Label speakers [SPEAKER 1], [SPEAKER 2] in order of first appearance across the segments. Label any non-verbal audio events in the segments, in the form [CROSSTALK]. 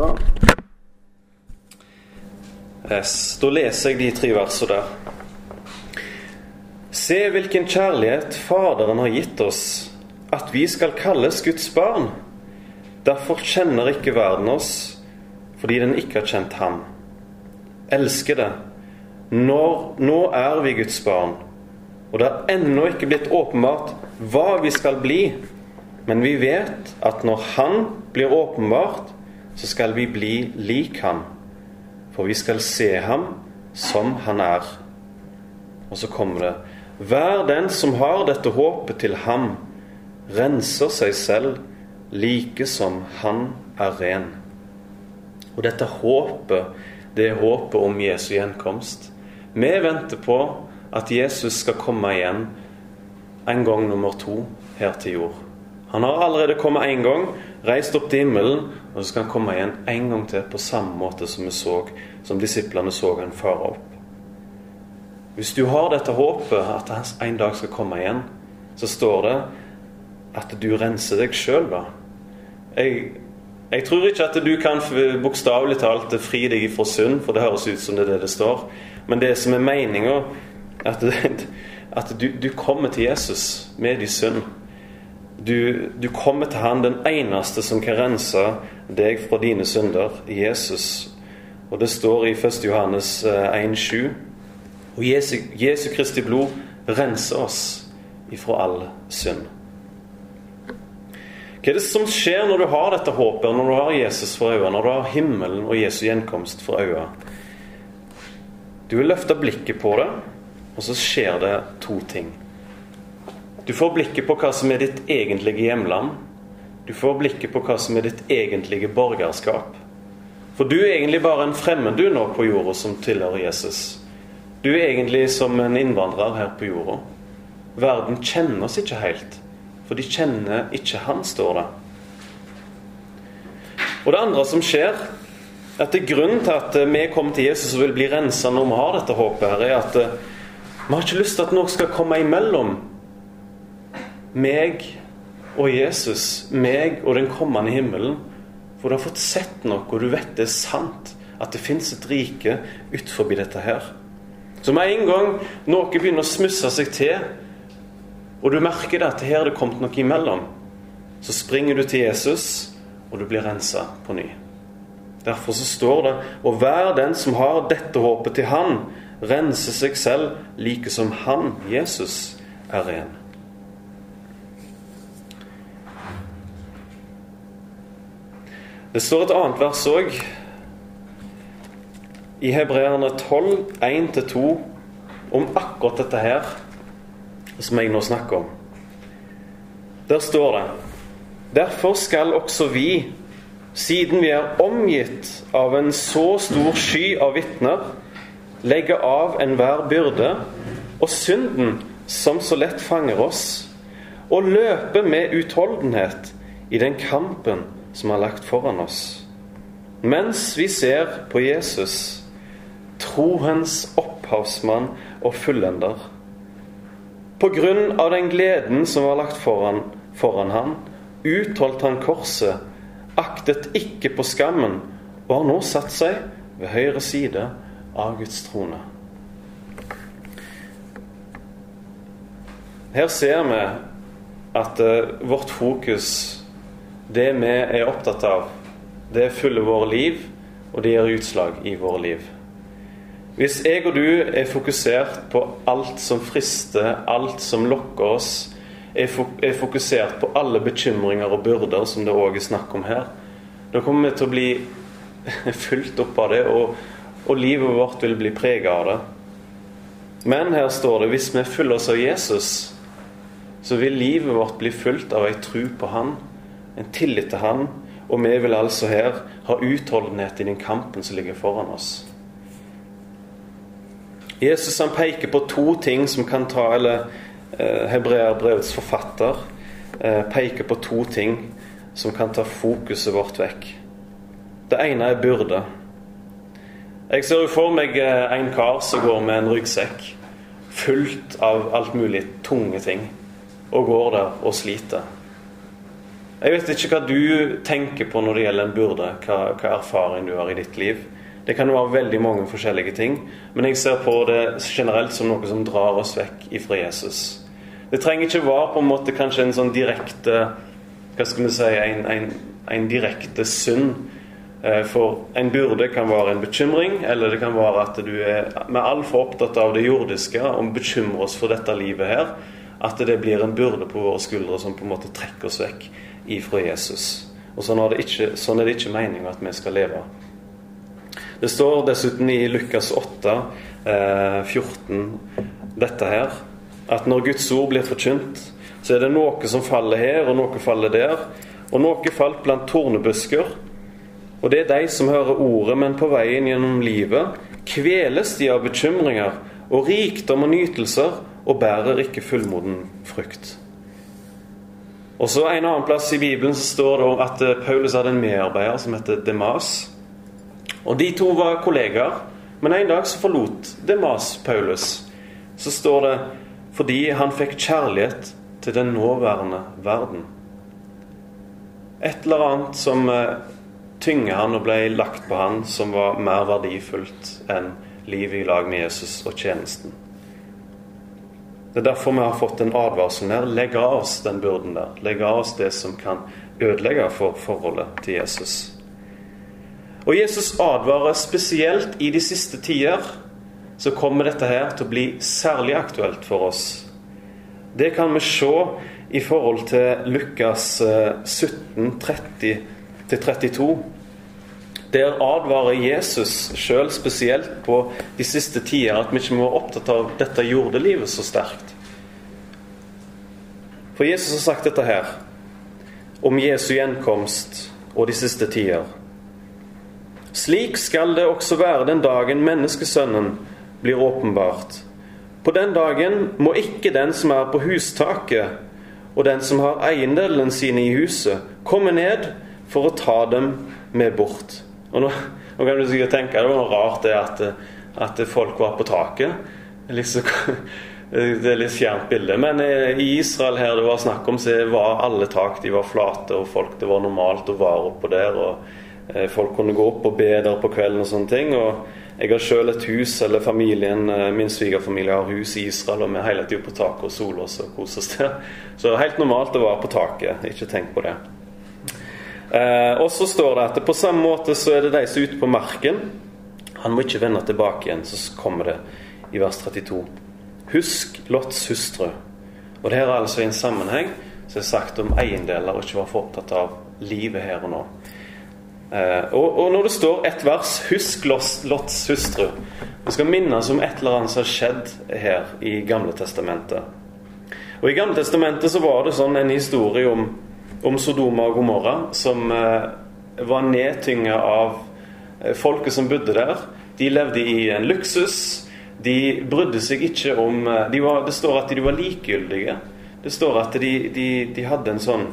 [SPEAKER 1] Sånn. Yes, da leser jeg de tre versene der. Se hvilken kjærlighet Faderen har gitt oss, at vi skal kalles Guds barn. Derfor kjenner ikke verden oss, fordi den ikke har kjent ham. Elskede, når, nå er vi Guds barn, og det er ennå ikke blitt åpenbart hva vi skal bli. Men vi vet at når Han blir åpenbart, så skal vi bli lik ham. For vi skal se ham som han er. Og så kommer det Hver den som har dette håpet til ham, renser seg selv like som han er ren. Og dette håpet, det er håpet om Jesu gjenkomst. Vi venter på at Jesus skal komme igjen en gang nummer to her til jord. Han har allerede kommet én gang, reist opp til himmelen, og så skal han komme igjen en gang til på samme måte som vi så, som disiplene så han fare opp. Hvis du har dette håpet, at han en dag skal komme igjen, så står det at du renser deg sjøl, da. Jeg, jeg, tror ikke at du kan bokstavelig talt fri deg fra synd, for det høres ut som det er det det står. Men det som er meninga, at, [LAUGHS] at du, du, kommer til Jesus med din synd. Du, du, kommer til Han, den eneste som kan rense deg fra dine synder, Jesus. Og det står i 1. Johannes 1,7. Eh, og Jesu, Jesu Kristi blod renser oss ifra all synd. Hva er det som skjer når du har dette håpet, når du har Jesus for øynene, når du har himmelen og Jesu gjenkomst for øynene? Du vil løfte blikket på det, og så skjer det to ting. Du får blikket på hva som er ditt egentlige hjemland. Du får blikket på hva som er ditt egentlige borgerskap. For du er egentlig bare en fremmed du nå på jorda som tilhører Jesus. Du er egentlig som en innvandrer her på jorda. Verden kjenner oss ikke helt, for de kjenner ikke Han, står det. Og det andre som skjer, at det er grunnen til at vi kommer til Jesus og vil bli rensa når vi har dette håpet, her, er at vi har ikke lyst til at noe skal komme imellom meg og Jesus, meg og den kommende himmelen. For du har fått sett noe, og du vet det er sant. At det fins et rike utenfor dette her. Så med en gang noe begynner å smusse seg til, og du merker det at her er det kommet noe imellom, så springer du til Jesus, og du blir rensa på ny. Derfor så står det Og hver den som har dette håpet til Han, renser seg selv like som Han, Jesus, er ren. Det står et annet vers òg, i Hebreerne 12, 1-2, om akkurat dette her som jeg nå snakker om. Der står det Derfor skal også vi, siden vi er omgitt av en så stor sky av vitner, legge av enhver byrde og synden som så lett fanger oss, og løpe med utholdenhet i den kampen som er lagt foran oss. Mens vi ser på Jesus, troens opphavsmann og fullender. På grunn av den gleden som var lagt foran, foran han, utholdt han korset, aktet ikke på skammen, og har nå satt seg ved høyre side av Guds trone. Her ser vi at uh, vårt fokus det vi er opptatt av, det fyller våre liv, og det gjør utslag i våre liv. Hvis jeg og du er fokusert på alt som frister, alt som lokker oss, er fokusert på alle bekymringer og byrder som det òg er snakk om her, da kommer vi til å bli [LAUGHS] fulgt opp av det, og, og livet vårt vil bli prega av det. Men her står det hvis vi fyller oss av Jesus, så vil livet vårt bli fulgt av ei tru på Han en tillit til Han. Og vi vil altså her ha utholdenhet i den kampen som ligger foran oss. Jesus han peker på to ting som kan ta Eller eh, hebreerbrevets forfatter eh, peker på to ting som kan ta fokuset vårt vekk. Det ene er byrde. Jeg ser jo for meg eh, en kar som går med en ryggsekk fullt av alt mulig tunge ting, og går der og sliter. Jeg vet ikke hva du tenker på når det gjelder en burde, hva, hva erfaring du har i ditt liv. Det kan være veldig mange forskjellige ting, men jeg ser på det generelt som noe som drar oss vekk ifra Jesus. Det trenger ikke være på en måte kanskje en sånn direkte Hva skal vi si En, en, en direkte synd. Eh, for en burde kan være en bekymring, eller det kan være at du er med altfor opptatt av det jordiske og bekymrer oss for dette livet her, at det blir en burde på våre skuldre som på en måte trekker oss vekk ifra Jesus. Og sånn er det ikke, sånn ikke meningen at vi skal leve. Det står dessuten i Lukas 8, eh, 14 dette her, at når Guds ord blir forkynt, så er det noe som faller her, og noe faller der. Og noe falt blant tornebusker. Og det er de som hører ordet, men på veien gjennom livet kveles de av bekymringer og rikdom og nytelser og bærer ikke fullmoden frukt. Og så En annen plass i Bibelen så står det at eh, Paulus hadde en medarbeider som heter Demas. Og De to var kollegaer, men en dag så forlot Demas Paulus. Så står det fordi han fikk kjærlighet til den nåværende verden. Et eller annet som tynga han og ble lagt på han, som var mer verdifullt enn livet i lag med Jesus og tjenesten. Det er derfor vi har fått en advarsel her. Legg av oss den byrden der. Legg av oss det som kan ødelegge for forholdet til Jesus. Og Jesus advarer spesielt i de siste tider. Så kommer dette her til å bli særlig aktuelt for oss. Det kan vi se i forhold til Lukas 17, eh, 30-32. Der advarer Jesus sjøl spesielt på de siste tider at vi ikke må være opptatt av dette jordelivet så sterkt. For Jesus har sagt dette her om Jesu gjenkomst og de siste tider. Slik skal det også være den dagen menneskesønnen blir åpenbart. På den dagen må ikke den som er på hustaket, og den som har eiendelene sine i huset, komme ned for å ta dem med bort. Og nå, nå kan du sikkert tenke det var noe rart det at, at folk var på taket. Liksom, det er litt fjernt [LAUGHS] bilde. Men eh, i Israel her det var snakk om, så var alle tak de var flate, og folk det var normalt å være oppå der. og eh, Folk kunne gå opp og be der på kvelden og sånne ting. og Jeg har sjøl et hus, eller familien, eh, min svigerfamilie har hus i Israel, og vi er hele tida på taket og soler oss og koser oss der. Så helt normalt å være på taket. Ikke tenk på det. Eh, og så står det at på samme måte så er det de som er ute på marken. Han må ikke vende tilbake igjen. Så kommer det i vers 32. Husk Lots hustru. Og det her er altså i en sammenheng som er sagt om eiendeler, og ikke være for opptatt av livet her og nå. Eh, og, og, når det står et vers 'Husk Lots hustru' Vi skal minnes om et eller annet som har skjedd her i Gamle Testamentet. Og I Gamle Testamentet så var det sånn en historie om om Sodoma og Gomorra, som eh, var nedtynga av eh, folket som bodde der. De levde i en luksus. De brydde seg ikke om eh, de var, Det står at de var likegyldige. Det står at de, de, de, hadde en sånn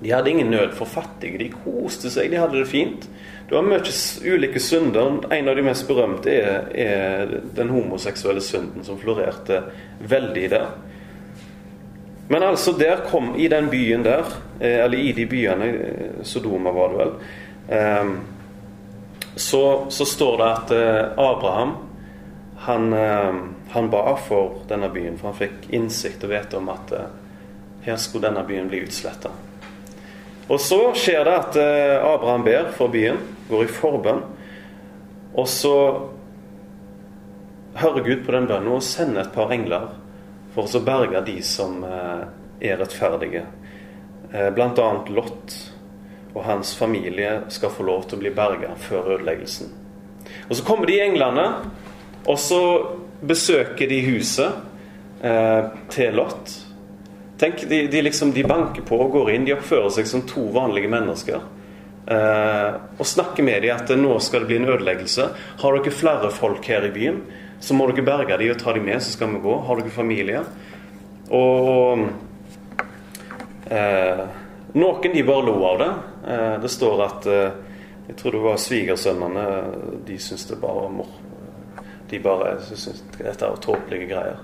[SPEAKER 1] De hadde ingen nød for fattige. De koste seg, de hadde det fint. Det var mye ulike synder. En av de mest berømte er, er den homoseksuelle synden som florerte veldig der. Men altså, der kom i den byen der, eh, eller i de byene, eh, Sodoma var det vel, ehm, så, så står det at eh, Abraham han, han ba for denne byen, for han fikk innsikt og vite om at her skulle denne byen bli utsletta. Og så skjer det at Abraham ber for byen, går i forbønn. Og så hører Gud på den bønnen og sender et par engler for å berge de som eh, er rettferdige. Eh, Bl.a. Lot og hans familie skal få lov til å bli berga før ødeleggelsen. Og Så kommer de englene, og så besøker de huset eh, til Lot. Tenk, de, de, liksom, de, banker på og går inn. De oppfører seg som to vanlige mennesker. Eh, og snakker med dem at nå skal det bli en ødeleggelse. Har dere flere folk her i byen? Så må dere berge dem og ta dem med, så skal vi gå. Har dere familie? Og eh, noen de bare lo av det. Eh, det står at eh, Jeg tror det var svigersønnene. De syntes det bare var mor. De bare syntes dette var tåpelige greier.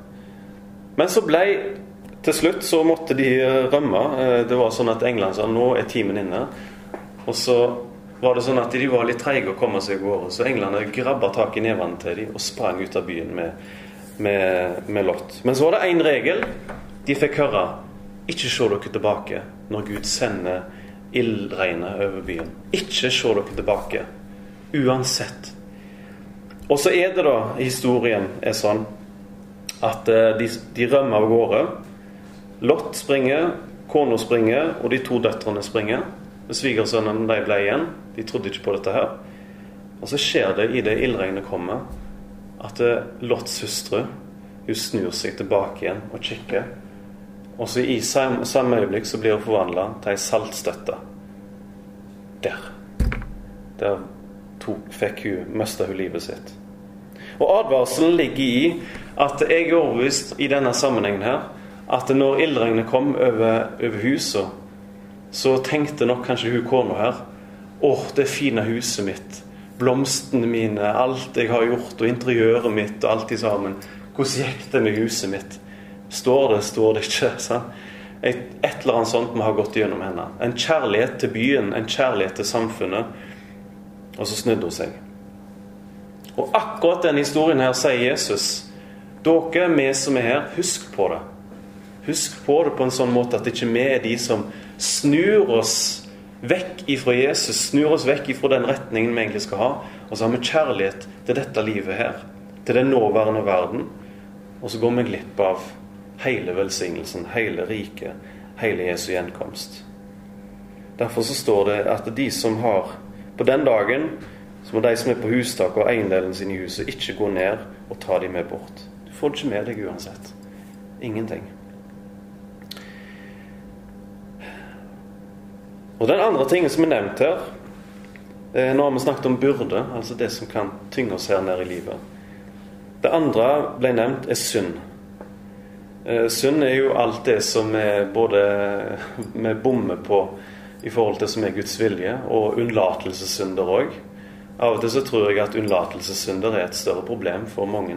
[SPEAKER 1] Men så ble til slutt så måtte de rømme. Det var sånn at England sa nå er timen inne. Og så var det sånn at de var litt treige å komme seg av gårde. Så englene grabba tak i nevene til dem og sprang ut av byen med, med, med Lot. Men så var det én regel. De fikk høre ikke se dere tilbake når Gud sender ildregnet over byen. Ikke se dere tilbake. Uansett. Og så er det da historien er sånn at eh, de, de rømmer av gårde. Lot springer, kona springer, og de to døtrene springer. Svigersønnene de ble igjen. De trodde ikke på dette her. Og så skjer det i det ildregnet kommer, at eh, Lots hustru hun snur seg tilbake igjen og kikker. Og så i samme, øyeblikk så blir hun forvandla til ei saltstøtte. Der. Der tok, fikk hun, mista hun livet sitt. Og advarselen ligger i at jeg er overbevist i denne sammenhengen her at når ildregnet kom over, over huset, så tenkte nok kanskje hun kona her Åh, det fine huset mitt. Blomstene mine, alt jeg har gjort, og interiøret mitt og alt i sammen. Hvordan gikk det med huset mitt? Står det, står det ikke? Sant? Et, eller annet sånt vi har gått gjennom henne. En kjærlighet til byen, en kjærlighet til samfunnet. Og så snudde hun seg. Og akkurat den historien her sier Jesus. Dere, vi som er her, husk på det. Husk på det på en sånn måte at ikke vi er de som snur oss vekk ifra Jesus, snur oss vekk ifra den retningen vi egentlig skal ha. Og så har vi kjærlighet til dette livet her, til den nåværende verden. Og så går vi glipp av hele velsignelsen, hele riket, hele Jesu gjenkomst. Derfor så står det at de som har På den dagen så må de som er på hustaket og eiendelen sin i huset, ikke gå ned og ta dem med bort. Du får det ikke med deg uansett. Ingenting. Og den andre tingen som er nevnt her eh, Nå har vi snakket om byrde, altså det som kan tynge oss her nede i livet. Det andre ble nevnt, er synd. Eh, synd er jo alt det som er både [LAUGHS] vi bommer på i forhold til som er Guds vilje, og unnlatelsessynder òg. Av og til så tror jeg at unnlatelsessynder er et større problem for mange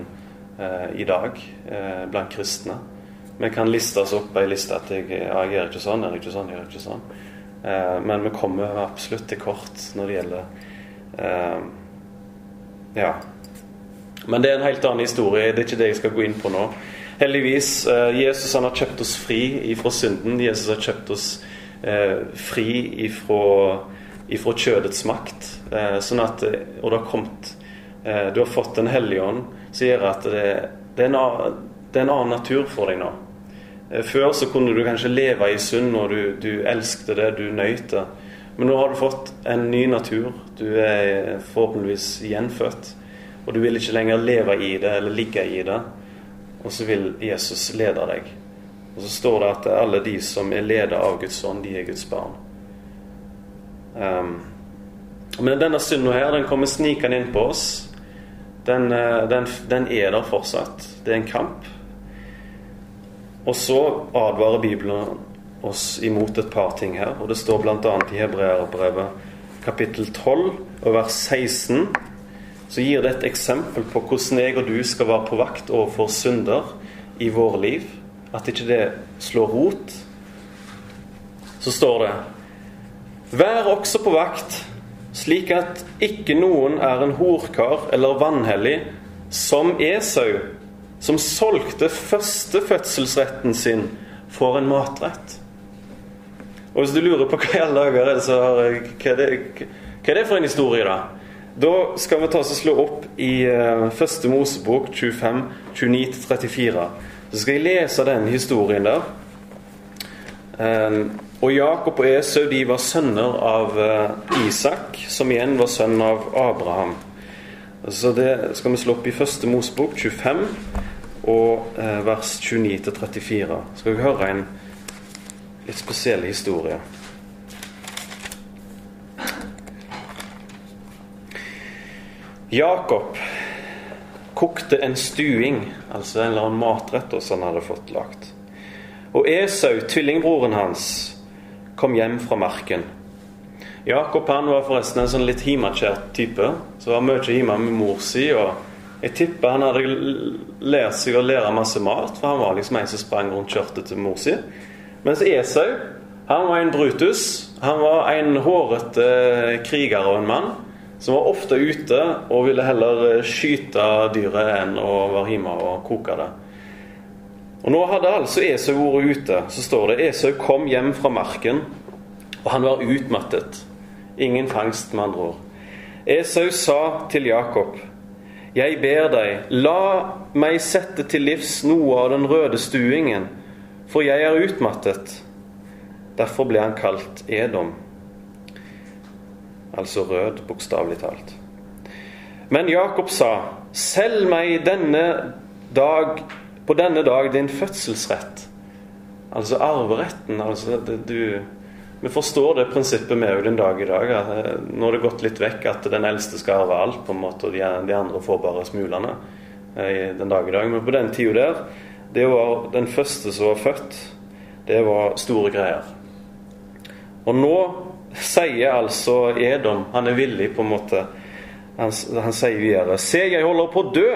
[SPEAKER 1] eh, i dag eh, blant kristne. Vi kan liste oss opp ei liste at jeg, ja, jeg gjør ikke sånn, jeg gjør ikke sånn, jeg gjør ikke sånn. Eh, men vi kommer absolutt til kort når det gjelder eh, Ja. Men det er en helt annen historie. Det er ikke det jeg skal gå inn på nå. Heldigvis. Eh, Jesus han har kjøpt oss fri ifra synden. Jesus har kjøpt oss fri ifra, ifra kjødets makt. Sånn at, og det har kommet Du har fått Den hellige ånd, som gjør at det, det, er en, det, er en, annen natur for deg nå. Eh, før så kunne du kanskje leve i synd, og du, du elsket det, du nøt det. Men nå har du fått en ny natur. Du er forhåpentligvis gjenfødt. Og du vil ikke lenger leve i det eller ligge i det og så vil Jesus lede deg. Og så står det at alle de som er ledet av Guds ånd, de er Guds barn. Um, men denne synda her, den kommer snikende inn på oss. Den, eh, den, den, er der fortsatt. Det er en kamp. Og så advarer Bibelen oss imot et par ting her. Og det står bl.a. i Hebreerbrevet kapittel 12 og vers 16 så gir det et eksempel på hvordan jeg og du skal være på vakt overfor synder i våre liv. At ikke det slår rot. Så står det Vær også på vakt, slik at ikke noen er en horkar eller vanhellig som Esau, som solgte førstefødselsretten sin for en matrett. Og Hvis du lurer på hva i alle dager er det, så hva er det, hva er det for en historie, da? Da skal vi ta oss og slå opp i uh, første Mosebok 25, 29-34. Så skal jeg lese den historien der. Um, og Jakob og Esau de var sønner av uh, Isak, som igjen var sønn av Abraham. Så det skal vi slå opp i første Mosebok 25 og uh, vers 29-34. Skal vi høre en litt spesiell historie. Jakob kokte en stuing, altså en eller annen matrett som han hadde fått lagt. Og Esau, tvillingbroren hans, kom hjem fra marken. Jakob han var forresten en sånn litt himakjært type. Så var mye hjemme med mor si og Jeg tipper han hadde lært seg å lære masse mat, for han var liksom en som sprang rundt skjørtet til mor si. Mens Esau han var en Brutus. Han var en hårete kriger og en mann som var ofte ute og ville heller skyte dyret enn å være hjemme og koke det. Og Nå hadde altså Esau vært ute. Så står det Esau kom hjem fra marken, og han var utmattet. Ingen fangst, med andre ord. Esau sa til Jakob jeg ber deg, la meg sette til livs noe av den røde stuingen, for jeg er utmattet. Derfor ble han kalt Edom, altså rød, bokstavelig talt. Men Jakob sa, selg meg denne dag, på denne dag din fødselsrett. Altså arveretten. altså du vi forstår det prinsippet med den dag i dag. Eh, nå har det gått litt vekk at den eldste skal arve alt, på en måte, og de, de andre får bare smulene eh, den dag i dag. Men på den tida der, det var den første som var født, det var store greier. Og nå sier altså Edom, han er villig på en måte Han, han sier videre Se, jeg holder på å dø.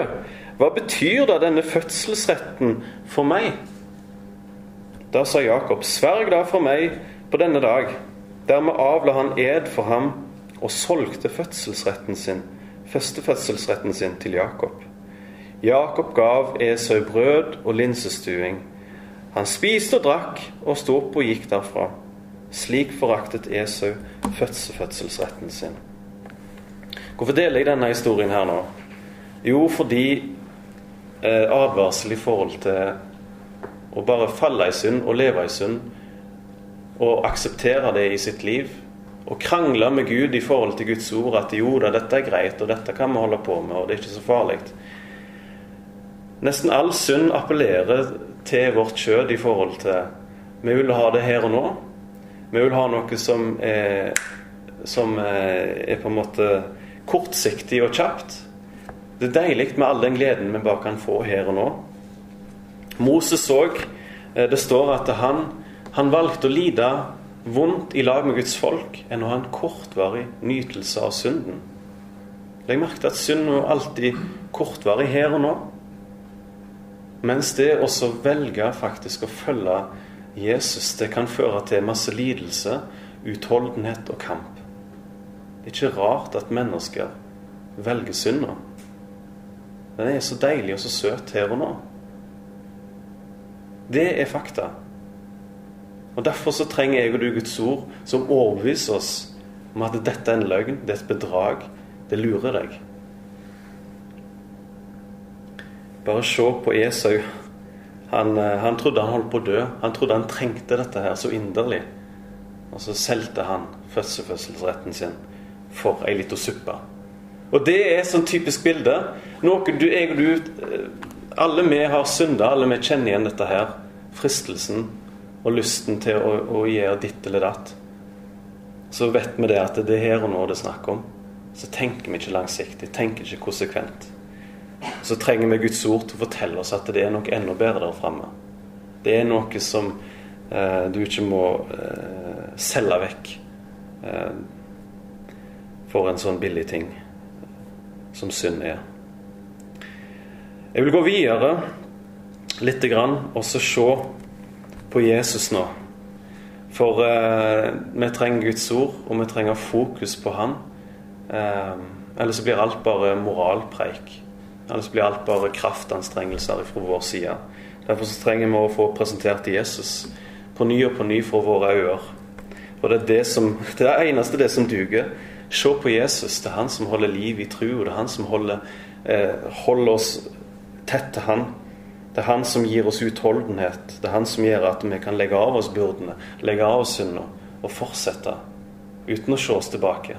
[SPEAKER 1] Hva betyr da denne fødselsretten for meg? Da sa Jakob, sverg da for meg på denne dag. Dermed avla han ed for ham og solgte fødselsretten sin, førstefødselsretten sin til Jakob. Jakob gav Esau brød og linsestuing. Han spiste og drakk og sto opp og gikk derfra. Slik foraktet Esau fødselsretten sin. Hvorfor deler jeg denne historien her nå? Jo, fordi eh, advarsel i forhold til å bare falle i synd og leve i synd og akseptere det i sitt liv. Og krangle med Gud i forhold til Guds ord at jo da, dette er greit, og dette kan vi holde på med, og det er ikke så farlig. Nesten all synd appellerer til vårt kjød i forhold til Vi vil ha det her og nå. Vi vil ha noe som er, som er på en måte kortsiktig og kjapt. Det er deilig med all den gleden vi bare kan få her og nå. Moses så eh, Det står at han han valgte å lide vondt i lag med Guds folk enn å ha en kortvarig nytelse av synden. Legg merke til at synd er alltid kortvarig her og nå. Mens det også velge faktisk å følge Jesus, det kan føre til masse lidelse, utholdenhet og kamp. Det er ikke rart at mennesker velger synda. Den er så deilig og så søt her og nå. Det er fakta. Og Derfor så trenger jeg og du Guds ord som overbeviser oss om at dette er en løgn, det er et bedrag, det lurer deg. Bare se på Esau. Han, eh, han, trodde han holdt på å dø. Han trodde han trengte dette her så inderlig. Og så solgte han fødselsretten sin for ei lita suppe. Og det er sånn typisk bilde. Noe du, jeg og du eh, Alle vi har synda, alle vi kjenner igjen dette her. Fristelsen og lysten til å, å gjøre ditt eller datt, så vet vi det at det er her og nå det er snakk om. Så tenker vi ikke langsiktig, tenker ikke konsekvent. Så trenger vi Guds ord til å fortelle oss at det er noe enda bedre der framme. Det er noe som eh, du ikke må eh, selge vekk eh, for en sånn billig ting som synd er. Jeg vil gå videre lite grann og så se på Jesus nå. For eh, vi trenger Guds ord, og vi trenger fokus på Han. Eh, ellers blir alt bare moralpreik. Ellers blir alt bare kraftanstrengelser fra vår side. Derfor så trenger vi å få presentert Jesus på ny og på ny for våre øyne. Og det er det, som, [LAUGHS] det er eneste det som duger. Se på Jesus. Det er han som holder liv i tro. og Det er han som holder, eh, holder oss tett til han. Det er Han som gir oss utholdenhet. Det er Han som gjør at vi kan legge av oss byrdene, legge av oss synda og fortsette uten å se oss tilbake.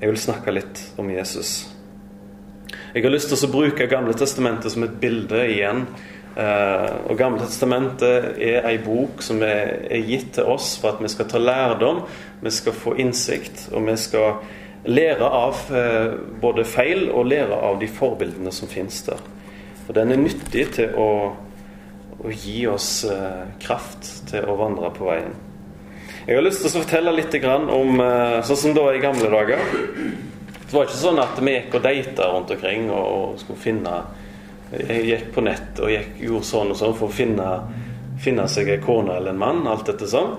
[SPEAKER 1] Jeg vil snakke litt om Jesus. Jeg har lyst til å bruke Gamle testamentet som et bilde igjen. Eh, og Gamle testamentet er ei bok som er gitt til oss for at vi skal ta lærdom, vi skal få innsikt, og vi skal lære av eh, både feil og lære av de forbildene som finnes der. Og den er nyttig til å, å gi oss eh, kraft til å vandre på veien. Jeg har lyst til å fortelle litt om eh, sånn som det var i gamle dager. Det var ikke sånn at vi gikk og data rundt omkring og skulle finne Jeg gikk på nett og gikk, gjorde sånn og sånn for å finne, finne seg en kone eller en mann. alt dette sånn.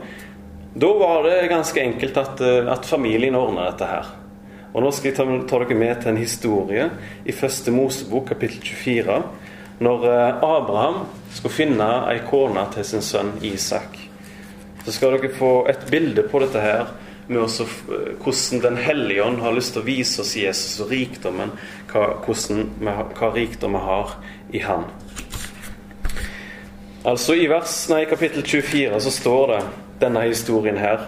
[SPEAKER 1] Da var det ganske enkelt at, at familien ordna dette her. Og Nå skal jeg ta, ta, dere med til en historie i første Mosebok kapittel 24. Når eh, Abraham skulle finne ei kone til sin sønn Isak. Så skal dere få et bilde på dette her med også, hvordan Den hellige ånd har lyst til å vise oss Jesus og rikdommen, hva, vi, hva rikdom har i Han. Altså I vers, nei, kapittel 24 så står det denne historien her.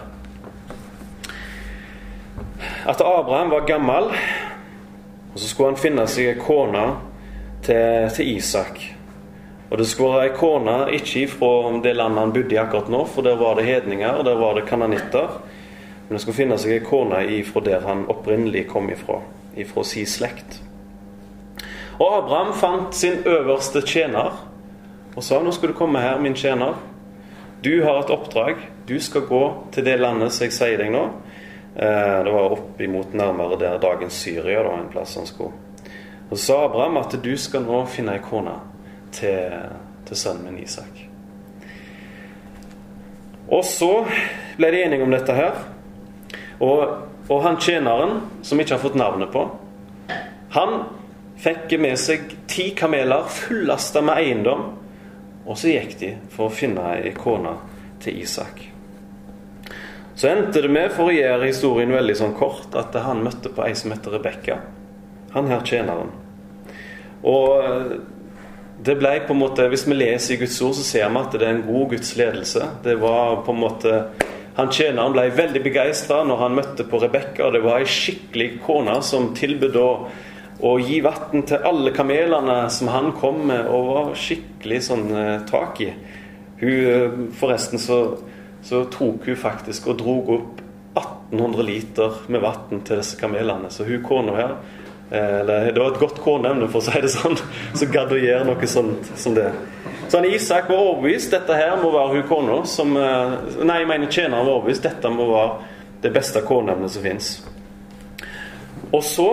[SPEAKER 1] At Abraham var gammel, og så skulle han finne seg ei kone til, til, Isak. Og det skulle være ei kone ikke fra det landet han bodde i akkurat nå, for der var det hedninger, der var det kananitter. Men det skulle finne seg ei kone ifra der han opprinnelig kom ifra, ifra si slekt. Og Abraham fant sin øverste tjener og sa nå skal du komme her, min tjener. Du har et oppdrag. Du skal gå til det landet som jeg sier deg nå. Eh, det var oppimot nærmere der dagens Syria, da, en plass han skulle. Og så sa Abraham at du skal nå finne ei kone til, til sønnen min Isak. Og så ble de enige om dette her. Og, og han tjeneren, som ikke har fått navnet på, han fikk med seg ti kameler fullasta med eiendom. Og så gikk de for å finne ei kone til Isak. Så endte det med, for å gjøre historien veldig sånn kort, at han møtte på ei som heter Rebekka. Han her tjeneren. Og det ble på en måte, Hvis vi leser i Guds ord, så ser vi at det er en god Guds ledelse. Det var på en måte han tjeneren ble veldig begeistra når han møtte på Rebekka. Det var ei skikkelig kone som tilbød å, å gi vann til alle kamelene som han kom med, og var skikkelig sånn eh, tak i. Hun, eh, forresten så, så, tok hun faktisk og drog opp 1800 liter med vann til disse kamelene. Så hun kona her eh, eller, Det var et godt kornemne, for å si det sånn, [LAUGHS] så gadd å gjøre noe sånt som det. Så han Isak var overbevist dette her må være hun kona som eh, Nei, jeg mener tjeneren var overbevist dette må være det beste kornemnet som fins. Og så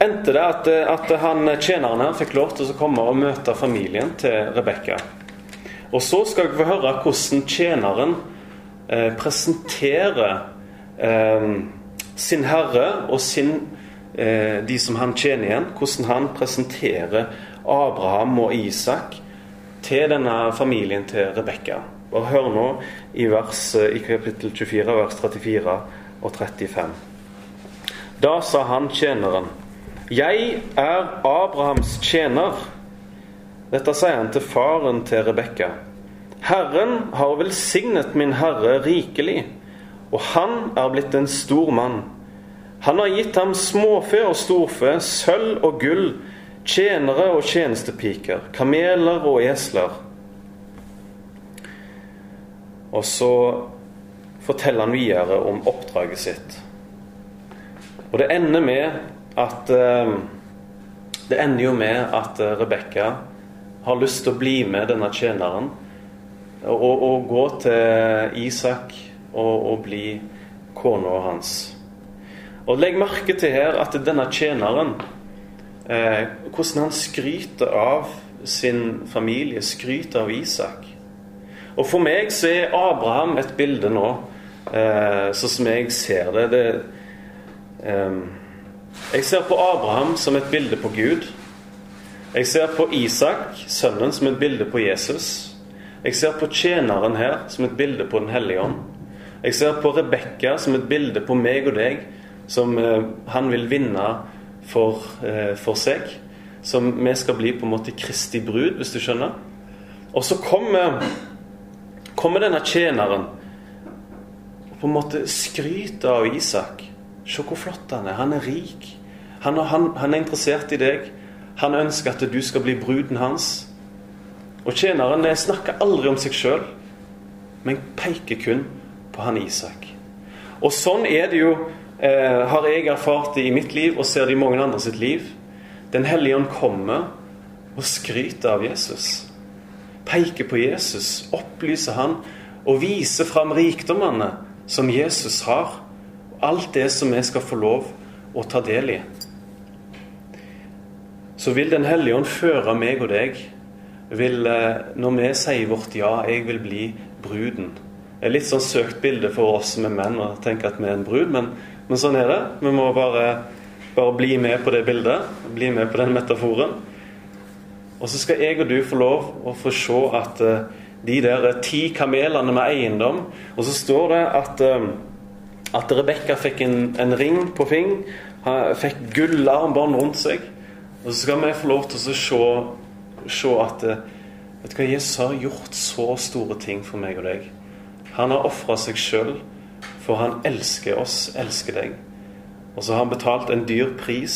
[SPEAKER 1] endte det at, at han tjeneren her fikk lov til å komme og møte familien til Rebekka. Og så skal vi få høre hvordan tjeneren eh, presenterer eh, sin herre og sin, eh, de som han tjener igjen, hvordan han presenterer Abraham og Isak til denne familien til Rebekka. Bare hør nå i, vers, i kapittel 24, vers 34 og 35. Da sa han tjeneren, 'Jeg er Abrahams tjener.' Dette sier han til faren til Rebekka. 'Herren har velsignet min herre rikelig, og han er blitt en stor mann.' 'Han har gitt ham småfe og storfe, sølv og gull' tjenere og tjenestepiker, kameler og esler. Og så forteller han videre om oppdraget sitt. Og det ender med at eh, Det ender jo med at eh, Rebekka har lyst til å bli med denne tjeneren og, og gå til Isak og, og bli kona hans. Og Legg merke til her at denne tjeneren eh, hvordan han skryter av sin familie, skryter av Isak. Og For meg så er Abraham et bilde nå, eh, sånn som jeg ser det. det eh, jeg ser på Abraham som et bilde på Gud. Jeg ser på Isak, sønnen, som et bilde på Jesus. Jeg ser på tjeneren her som et bilde på Den hellige ånd. Jeg ser på Rebekka som et bilde på meg og deg, som eh, han vil vinne for, eh, for, seg. Som vi skal bli på en måte Kristi brud, hvis du skjønner. Og så kommer, kommer denne tjeneren og på en måte skryter av Isak. Se hvor flott han er. Han er rik. Han, han, han er interessert i deg. Han ønsker at du skal bli bruden hans. Og tjeneren snakker aldri om seg sjøl, men peker kun på han Isak. Og sånn er det jo eh, har jeg erfart det i mitt liv og ser det i mange andre sitt liv. Den hellige ånd kommer og skryter av Jesus. Peker på Jesus, opplyser han og viser fram rikdommene som Jesus har. Alt det som vi skal få lov å ta del i. Så vil Den hellige ånd føre meg og deg vil, eh, Når vi sier vårt ja, jeg vil bli bruden. Det er litt sånn søkt bilde for oss som er menn å tenke at vi er en brud, men, men sånn er det. Vi må bare, bare bli med på det bildet. Bli med på den metaforen. Og så skal jeg og du få lov å få se at uh, de der ti kamelene med eiendom Og så står det at, uh, at Rebekka fikk en, en, ring på fing, fikk gullarmbånd rundt seg. Og så skal vi få lov til å se, se at uh, vet du hva, Jesus har gjort så store ting for meg og deg. Han har ofra seg sjøl, for han elsker oss, elsker deg. Og så har han betalt en dyr pris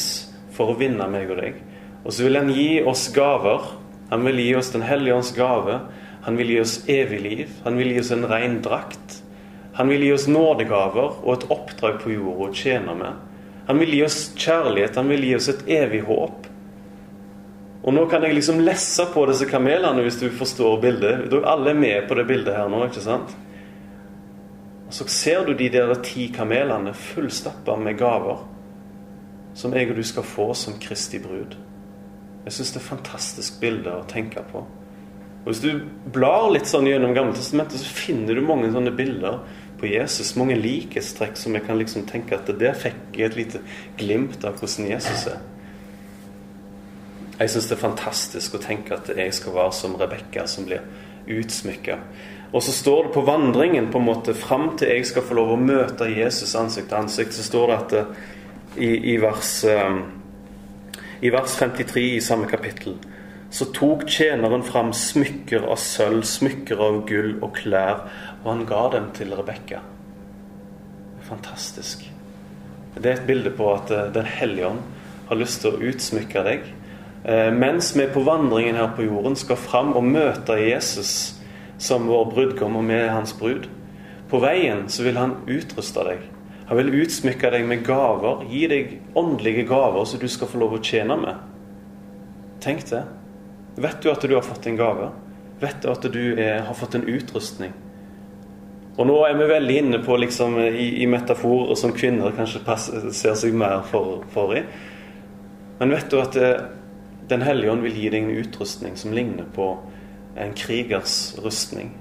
[SPEAKER 1] for å vinne meg og deg. Og så vil han gi oss gaver. Han vil gi oss Den hellige ånds gave. Han vil gi oss evig liv. Han vil gi oss en ren drakt. Han vil gi oss nådegaver og et oppdrag på jorda å tjene med. Han vil gi oss kjærlighet. Han vil gi oss et evig håp. Og nå kan jeg liksom lesse på disse kamelene, hvis du forstår bildet. Alle er med på det bildet her nå, ikke sant? Og så ser du de der ti kamelene fullstappa med gaver som jeg og du skal få som Kristi brud. Jeg syns det er fantastisk bilde å tenke på. Og Hvis du blar litt sånn gjennom Gammeltestamentet, så finner du mange sånne bilder på Jesus. Mange likhetstrekk som jeg kan liksom tenke at der fikk jeg et lite glimt av hvordan Jesus er. Jeg syns det er fantastisk å tenke at jeg skal være som Rebekka, som blir utsmykka. Og så står det på vandringen på en måte fram til jeg skal få lov å møte Jesus ansikt til ansikt, så står det at det, i, i vers um, i vers 53 i samme kapittel så tok tjeneren fram smykker av sølv, smykker av gull og klær, og han ga dem til Rebekka. Fantastisk. Det er et bilde på at eh, Den hellige ånd har lyst til å utsmykke deg. Eh, mens vi på vandringen her på jorden skal fram og møte Jesus som vår brudgom, og vi er hans brud. På veien så vil han utruste deg. Han vil utsmykke deg med gaver, gi deg åndelige gaver som du skal få lov å tjene med. Tenk det. Vet du at du har fått en gave? Vet du at du er, har fått en utrustning? Og nå er vi veldig inne på liksom, i, i metaforer som kvinner kanskje passer, ser seg mer for, for, i. Men vet du at eh, Den hellige ånd vil gi deg en utrustning som ligner på en krigers rustning.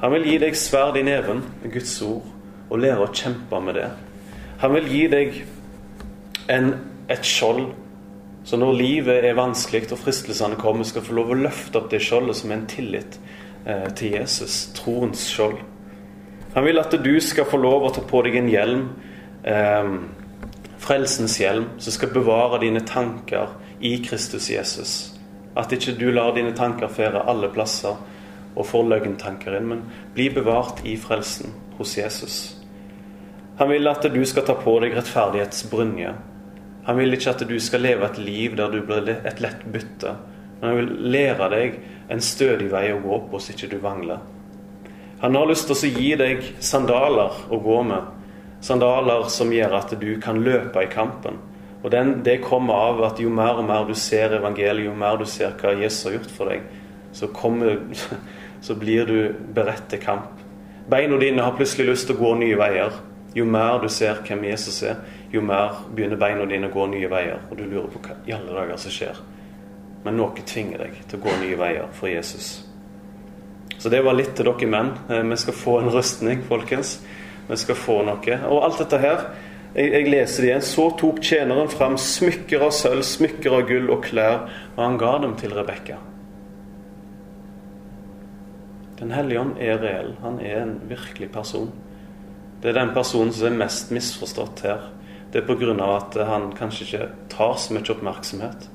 [SPEAKER 1] Han vil gi deg sverd i neven Guds ord og lære å kjempe med det. Han vil gi deg en, et skjold, så når livet er vanskelig og fristelsene kommer, skal få lov å løfte opp det skjoldet som er en tillit eh, til Jesus, troens skjold. Han vil at du skal få lov å ta på deg en hjelm, eh, frelsens hjelm, som skal bevare dine tanker i Kristus Jesus. At ikke du lar dine tanker fære alle plasser og får løgntanker inn, men bli bevart i frelsen hos Jesus. Han vil at du skal ta på deg rettferdighetsbrynje. Han vil ikke at du skal leve et liv der du blir et lett bytte. Men han vil lære deg en stødig vei å gå på så ikke du vangler. Han har lyst til å gi deg sandaler å gå med. Sandaler som gjør at du kan løpe i kampen. Og den, Det kommer av at jo mer og mer du ser evangeliet, jo mer du ser hva Jesus har gjort for deg, så, kommer, [LAUGHS] så blir du beredt til kamp. Beina dine har plutselig lyst til å gå nye veier. Jo mer du ser hvem Jesus er, jo mer begynner beina dine å gå nye veier. Og du lurer på hva i alle dager som skjer. Men noe tvinger deg til å gå nye veier for Jesus. Så det var litt til dere menn. Eh, vi skal få en rustning, folkens. Vi skal få noe. Og alt dette her, jeg, jeg leser det igjen. Så tok tjeneren fram smykker av sølv, smykker av gull og klær, og han ga dem til Rebekka. Den hellige ånd er reell. Han er en virkelig person. Det er den personen som er mest misforstått her. Det er pga. at han kanskje ikke tar så mye oppmerksomhet.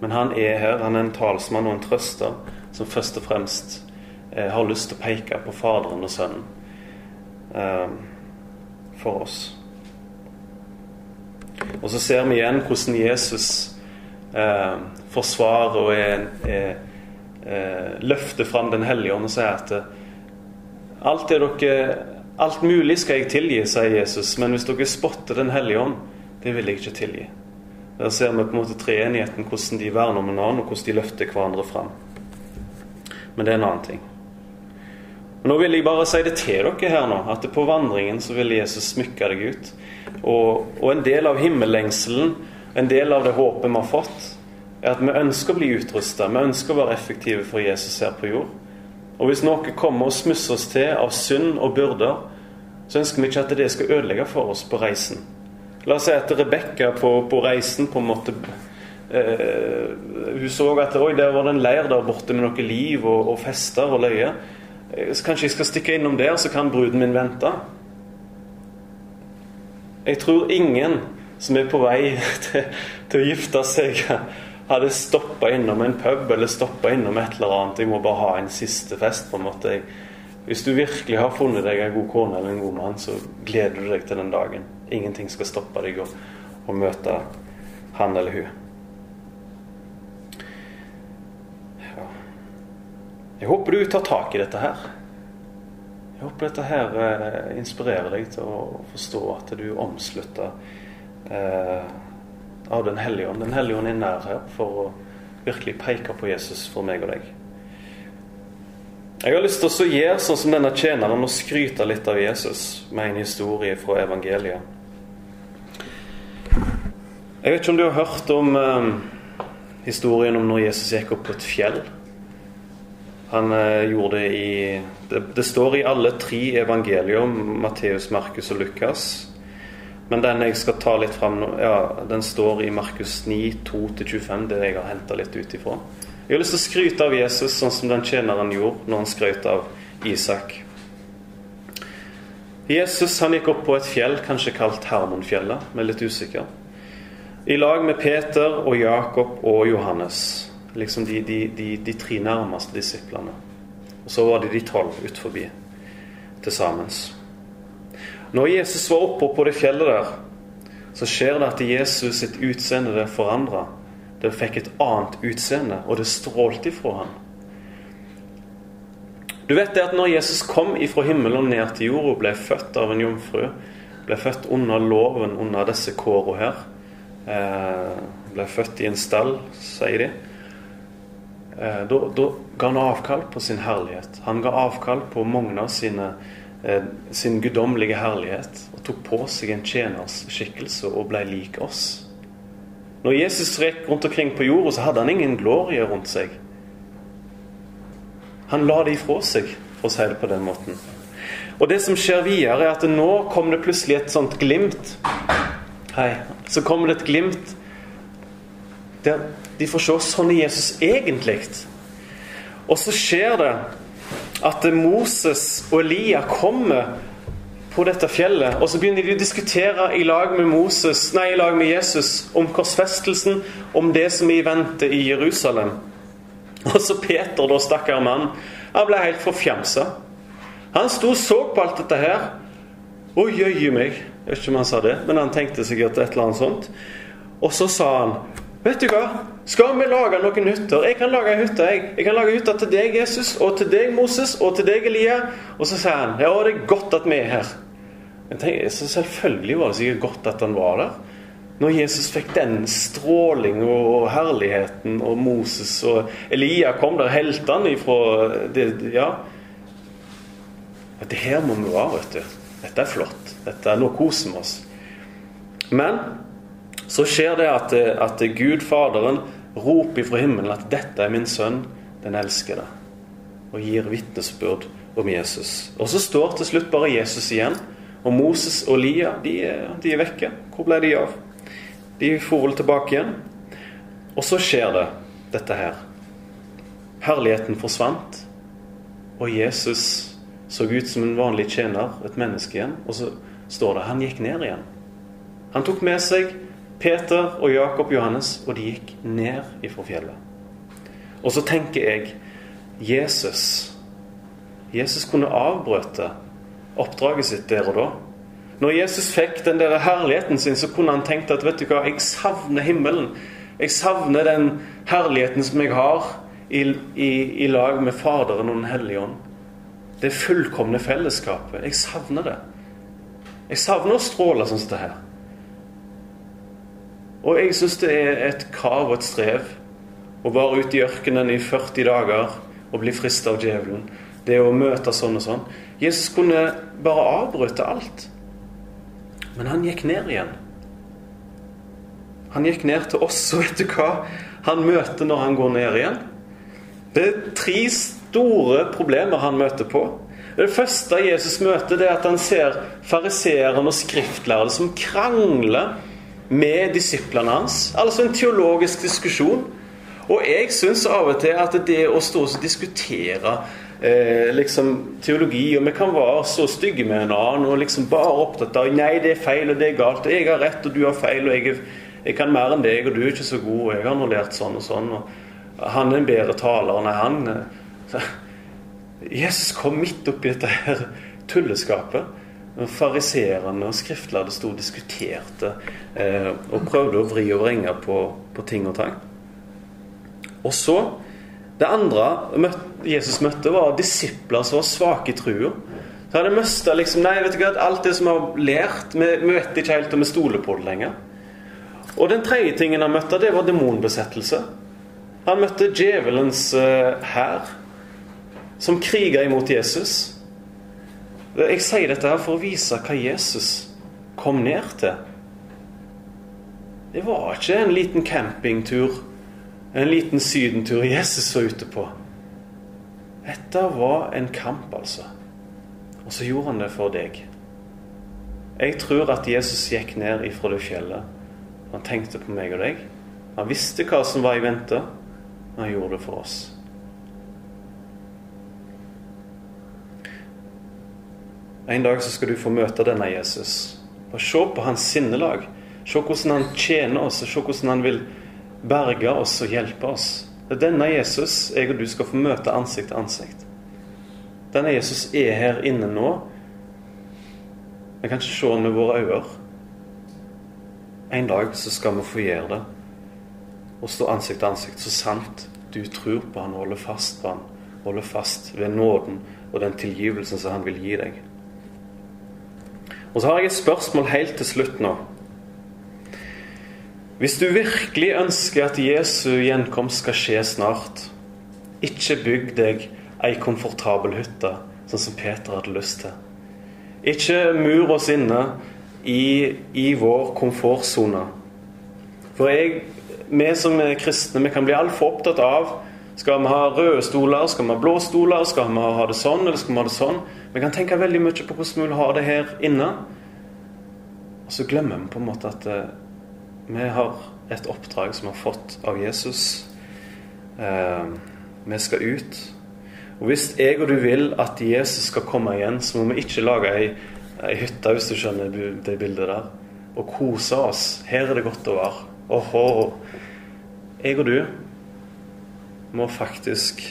[SPEAKER 1] Men han er her. Han er en talsmann og en trøster som først og fremst eh, har lyst til å peke på Faderen og Sønnen eh, for oss. Og så ser vi igjen hvordan Jesus eh, forsvarer og er, er, eh, løfter fram Den hellige ånd og sier at eh, alt dere Alt mulig skal jeg tilgi, sier Jesus, men hvis dere spotter Den hellige ånd, det vil jeg ikke tilgi. Der ser vi på en måte treenigheten, hvordan de verner om en annen, og hvordan de løfter hverandre fram. Men det er en annen ting. Nå vil jeg bare si det til dere her nå, at på vandringen så vil Jesus smykke deg ut. Og, og en del av himmellengselen, en del av det håpet vi har fått, er at vi ønsker å bli utrusta. Vi ønsker å være effektive for Jesus her på jord. Og hvis noe kommer og smusser oss til av synd og byrder, så ønsker vi ikke at det skal ødelegge for oss på reisen. La oss si at Rebekka på, på, reisen på en måte eh, Hun så at oi, der var det en leir der borte med noe liv og, og fester og løye. Eh, så kanskje jeg skal stikke innom der, så kan bruden min vente. Jeg tror ingen som er på vei [LAUGHS] til, til å gifte seg, hadde stoppa innom en pub eller stoppa innom et eller annet. Jeg må bare ha en siste fest. på en måte. Hvis du virkelig har funnet deg en god kone eller en god mann, så gleder du deg til den dagen. Ingenting skal stoppe deg å, å møte han eller hun. Jeg håper du tar tak i dette her. Jeg håper dette her eh, inspirerer deg til å forstå at du omslutter eh, av Den hellige ånd. Den hellige ånd er nær her for å virkelig peke på Jesus for meg og deg. Jeg har lyst til å gjøre sånn som denne tjeneren og skryte litt av Jesus med en historie fra evangeliet. Jeg vet ikke om du har hørt om eh, historien om når Jesus gikk opp på et fjell. Han eh, gjorde det i det, det, står i alle tre evangelier, Matteus, Markus og Lukas. Men den jeg skal ta litt fram nå, ja, den står i Markus 9, 2-25, det jeg har henta litt ut ifra. Jeg har lyst til å skryte av Jesus sånn som den tjeneren gjorde når han skrøt av Isak. Jesus han gikk opp på et fjell, kanskje kalt Hermonfjellet, men litt usikker. I lag med Peter og Jakob og Johannes liksom de, de, de, de, tre nærmeste disiplene. Og så var det de tolv ut forbi til sammen. Når Jesus var oppe på det fjellet der, så skjer det at Jesus sitt utseende det forandra. Det fikk et annet utseende, og det strålte ifra ham. Du vet det at når Jesus kom ifra himmelen og ned til jorda, ble født av en jomfru, ble født under loven, under disse kårene her, eh, ble født i en stall, sier de, Eh, da, da, ga han avkall på sin herlighet. Han ga avkall på av sine, eh, sin guddommelige herlighet og tok på seg en tjeners skikkelse og ble lik oss. Når Jesus strek rundt omkring på jorda, så hadde han ingen glorie rundt seg. Han la det ifra seg, for å si det på den måten. Og det som skjer videre, er at nå kommer det plutselig et sånt glimt. Hei. Så kommer det et glimt der de får se sånn er Jesus egentlig. Og så skjer det at Moses og Elia kommer på dette fjellet, og så begynner de å diskutere i lag med, Moses, nei, i lag med Jesus om korsfestelsen, om det som er i vente i Jerusalem. Og så Peter, da, stakkar mann, han ble helt forfjamsa. Han sto og så på alt dette her. Å jøye meg. Jeg vet ikke om han sa det, men han tenkte sikkert et eller annet sånt. Og så sa han Vet du hva? Skal vi lage noen hytter? Jeg kan lage hytte. Jeg. jeg kan lage hytte til deg, Jesus, og til deg, Moses, og til deg, Elia. Og så sier han ja, det er godt at vi er her. Jeg tenker, så Selvfølgelig var det sikkert godt at han var der. Når Jesus fikk den stråling og herligheten, og Moses og Elia kom der, heltene ifra det, Ja. Det her må vi være, vet du. Dette er flott. Dette er Nå koser vi oss. Men så skjer det at, at Gud Faderen roper fra himmelen at 'dette er min sønn, den elskede', og gir vitnesbyrd om Jesus. Og så står til slutt bare Jesus igjen. Og Moses og Lia de de er vekke. Hvor ble de av? De for vel tilbake igjen. Og så skjer det, dette her. Herligheten forsvant, og Jesus så ut som en vanlig tjener, et menneske igjen. Og så står det han gikk ned igjen. Han tok med seg Peter og Jakob Johannes, og de gikk ned ifra fjellet. Og så tenker jeg Jesus Jesus kunne avbrøte oppdraget sitt der og da. Når Jesus fikk den der herligheten sin, så kunne han tenkt at vet du hva, jeg savner himmelen. Jeg savner den herligheten som jeg har i, i, i lag med Faderen og Den hellige ånd. Det fullkomne fellesskapet. Jeg savner det. Jeg savner å stråle sånn som det her. Og jeg syns det er et krav og et strev å være ute i ørkenen i 40 dager og bli frista av djevelen. det å møte sånn og sånn. Jesus kunne bare avbryte alt. Men han gikk ned igjen. Han gikk ned til oss, og vet du hva han møter når han går ned igjen? Det er tre store problemer han møter på. Det første Jesus møter, det er at han ser fariseeren og skriftlærde som krangler med disiplene hans. Altså en teologisk diskusjon. Og jeg syns av og til at det å stå og diskutere eh, liksom teologi Og vi kan være så stygge med en annen og liksom bare opptatt av Nei, det er feil, og det er galt, og jeg har rett, og du har feil, og jeg, jeg kan mer enn deg, og du er ikke så god, og jeg har nå lært sånn og sånn, og han er en bedre taler. enn han Jesus kom midt oppi dette her tulleskapet. Fariseerne og skriftlærde sto og diskuterte eh, og prøvde å vri og vrenge på, på ting og tang. Og så Det andre Jesus møtte, var disipler som var svake i trua. Så hadde mista liksom Nei, vet du hva, alt det som vi har lært, vi, vet ikke helt om vi stoler på det lenger. Og den tredje tingen han møtte, det var demonbesettelse. Han møtte djevelens uh, hær, som kriga imot Jesus. Jeg sier dette her for å vise hva Jesus kom ned til. Det var ikke en liten campingtur en liten sydentur Jesus var ute på. Dette var en kamp, altså. Og så gjorde han det for deg. Jeg tror at Jesus gikk ned ifra det fjellet. Han tenkte på meg og deg. Han visste hva som var i vente. Han gjorde det for oss. En dag så skal du få møte denne Jesus. Og Se på hans sinnelag. Se hvordan han tjener oss, og se hvordan han vil berge oss og hjelpe oss. Det er denne Jesus jeg og du skal få møte ansikt til ansikt. Denne Jesus er her inne nå. Vi kan ikke se ham med våre øyne. En dag så skal vi få gjøre det. Og stå ansikt til ansikt så sant du tror på han og holder fast på han. Holder fast ved nåden og den tilgivelsen som han vil gi deg. Og så har jeg et spørsmål helt til slutt nå. Hvis du virkelig ønsker at Jesu gjenkomst skal skje snart, ikke bygg deg ei komfortabel hytte, sånn som Peter hadde lyst til. Ikke mur oss inne i, i vår komfortsone. For jeg, vi som er kristne, vi kan bli altfor opptatt av skal vi ha røde stoler, skal vi ha blå stoler, skal vi ha det sånn eller skal vi ha det sånn? Vi kan tenke veldig mye på hvordan vi vil ha det her inne. Og så glemmer vi på en måte at eh, vi har et oppdrag som vi har fått av Jesus. Eh, vi skal ut. Og Hvis jeg og du vil at Jesus skal komme igjen, så må vi ikke lage ei, ei hytte, hvis du skjønner det bildet der, og kose oss. Her er det godt å være. Åhå. Jeg og du må faktisk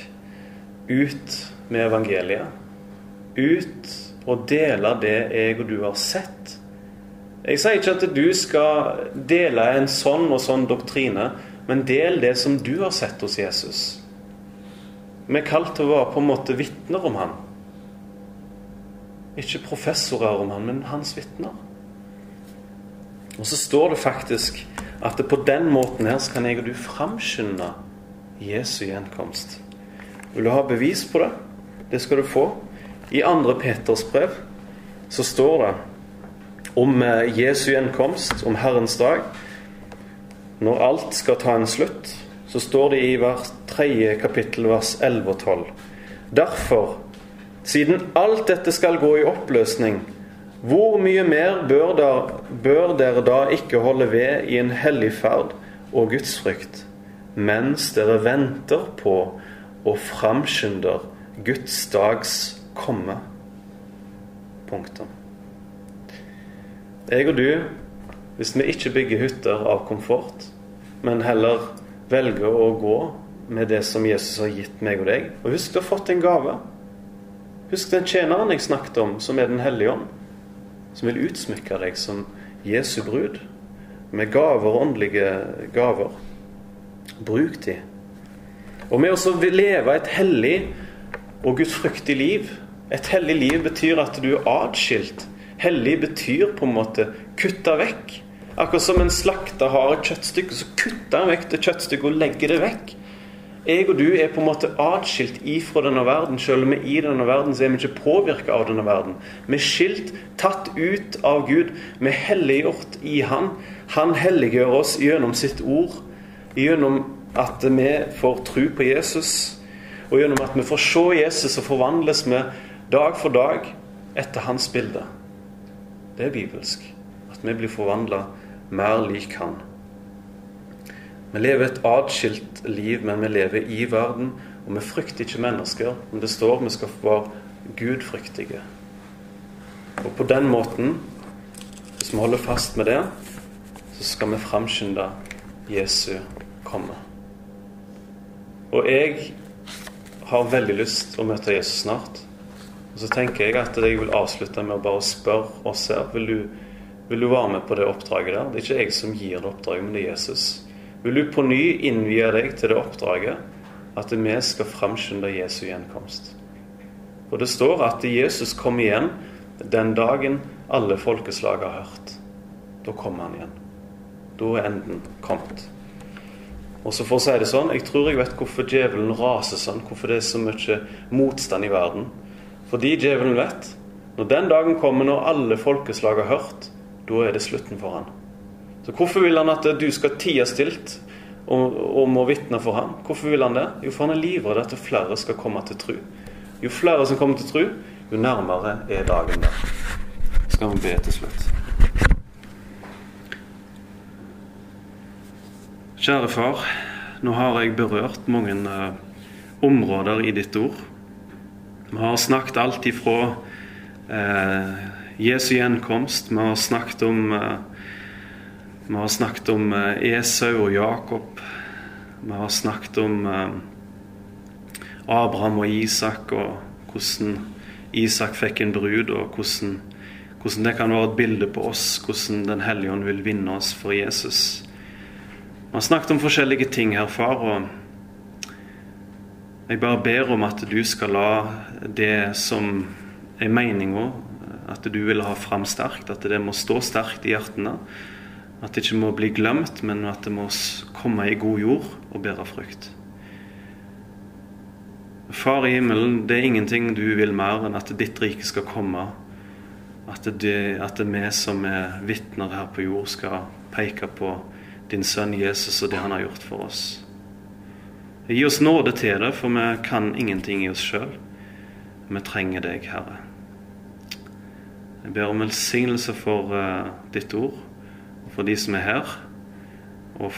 [SPEAKER 1] ut med evangeliet. Ut og dele det jeg og du har sett jeg sier ikke at du skal dele en sånn og sånn doktrine, men del det som du har sett hos Jesus. Vi er kalt til å være på en måte vitner om han. Ikke professorer om han, men hans vitner. Og så står det faktisk at det på den måten her så kan jeg og du framskynde Jesu gjenkomst. Vil du ha bevis på det? Det skal du få. I 2. Peters brev så står det om eh, Jesu gjenkomst, om Herrens dag. Når alt skal ta en slutt, så står det i vers 3. kapittel, vers 11 og 12. Derfor, siden alt dette skal gå i oppløsning, hvor mye mer bør, da, bør dere da ikke holde ved i en hellig ferd og gudsfrykt, mens dere venter på og framskynder Guds dags komme? Punktum. Jeg og du, hvis vi ikke bygger hytter av komfort, men heller velger å gå med det som Jesus har gitt meg og deg Og husk, du har fått en gave. Husk den tjeneren jeg snakket om, som er Den hellige ånd. Som vil utsmykke deg som Jesu brud. Med gaver, åndelige gaver. Bruk de. Og med å leve et hellig og gudfryktig liv. Et hellig liv betyr at du er atskilt Hellig betyr på en måte kutta vekk. Akkurat som en slakter har et kjøttstykke, så kutter han vekk det kjøttstykket og legger det vekk. Jeg og du er på en måte atskilt ifra denne verden. Selv om vi er i denne verden, så er vi ikke påvirka av denne verden. Vi er skilt, tatt ut av Gud. Vi er helliggjort i Han. Han helliggjør oss gjennom sitt ord, gjennom at vi får tro på Jesus, og gjennom at vi får se Jesus og forvandles med dag for dag etter hans bilde. Det er bibelsk. At vi blir forvandla mer lik Han. Vi lever et atskilt liv, men vi lever i verden, og vi frykter ikke mennesker. Men det står vi skal være gudfryktige. Og på den måten, hvis vi holder fast med det, så skal vi framskynde Jesu komme. Og jeg har veldig lyst å møte Jesus snart. Og så tenker jeg at jeg vil avslutte med å bare spørre oss her. Vil du, vil du være med på det oppdraget der? Det er ikke jeg som gir det oppdraget, men det er Jesus. Vil du på ny innvie deg til det oppdraget at vi skal framskynde Jesu gjenkomst? Og det står at Jesus kom igjen den dagen alle folkeslag har hørt. Da kommer han igjen. Da er enden kommet. Og så for å si det sånn, Jeg tror jeg vet hvorfor djevelen raser sånn, hvorfor det er så mye motstand i verden. Fordi djevelen vet når den dagen kommer når alle folkeslag har hørt, da er det slutten for han. Så hvorfor vil han at du skal tie stilt og, og må vitne for ham? Hvorfor vil han det? Jo, for han er livredd at flere skal komme til tro. Jo flere som kommer til tro, jo nærmere er dagen der. Skal vi be til slutt. Kjære far, nå har jeg berørt mange uh, områder i ditt ord. Vi har snakket alt ifra eh, Jesu gjenkomst, vi har snakket om eh, vi har snakket om eh, Esau og Jakob. Vi har snakket om eh, Abraham og Isak, og hvordan Isak fikk en brud, og hvordan, hvordan det kan være et bilde på oss, hvordan Den hellige ånd vil vinne oss for Jesus. Vi har snakket om forskjellige ting her, far. og Jeg bare ber om at du skal la det som er meninga, at du vil ha fram sterkt, at det må stå sterkt i hjertene. At det ikke må bli glemt, men at det må komme i god jord og bære frukt. Far i himmelen, det er ingenting du vil mer enn at ditt rike skal komme. At, det, at det vi som er vitner her på jord, skal peke på din sønn Jesus og det han har gjort for oss. Gi oss nåde til det, for vi kan ingenting i oss sjøl. Vi trenger deg, Herre. Jeg ber om velsignelse for uh, ditt ord for de som er her, og,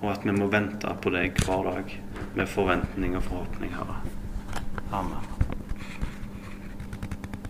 [SPEAKER 1] og at vi må vente på deg hver dag med forventning og forhåpning, Herre. Amen.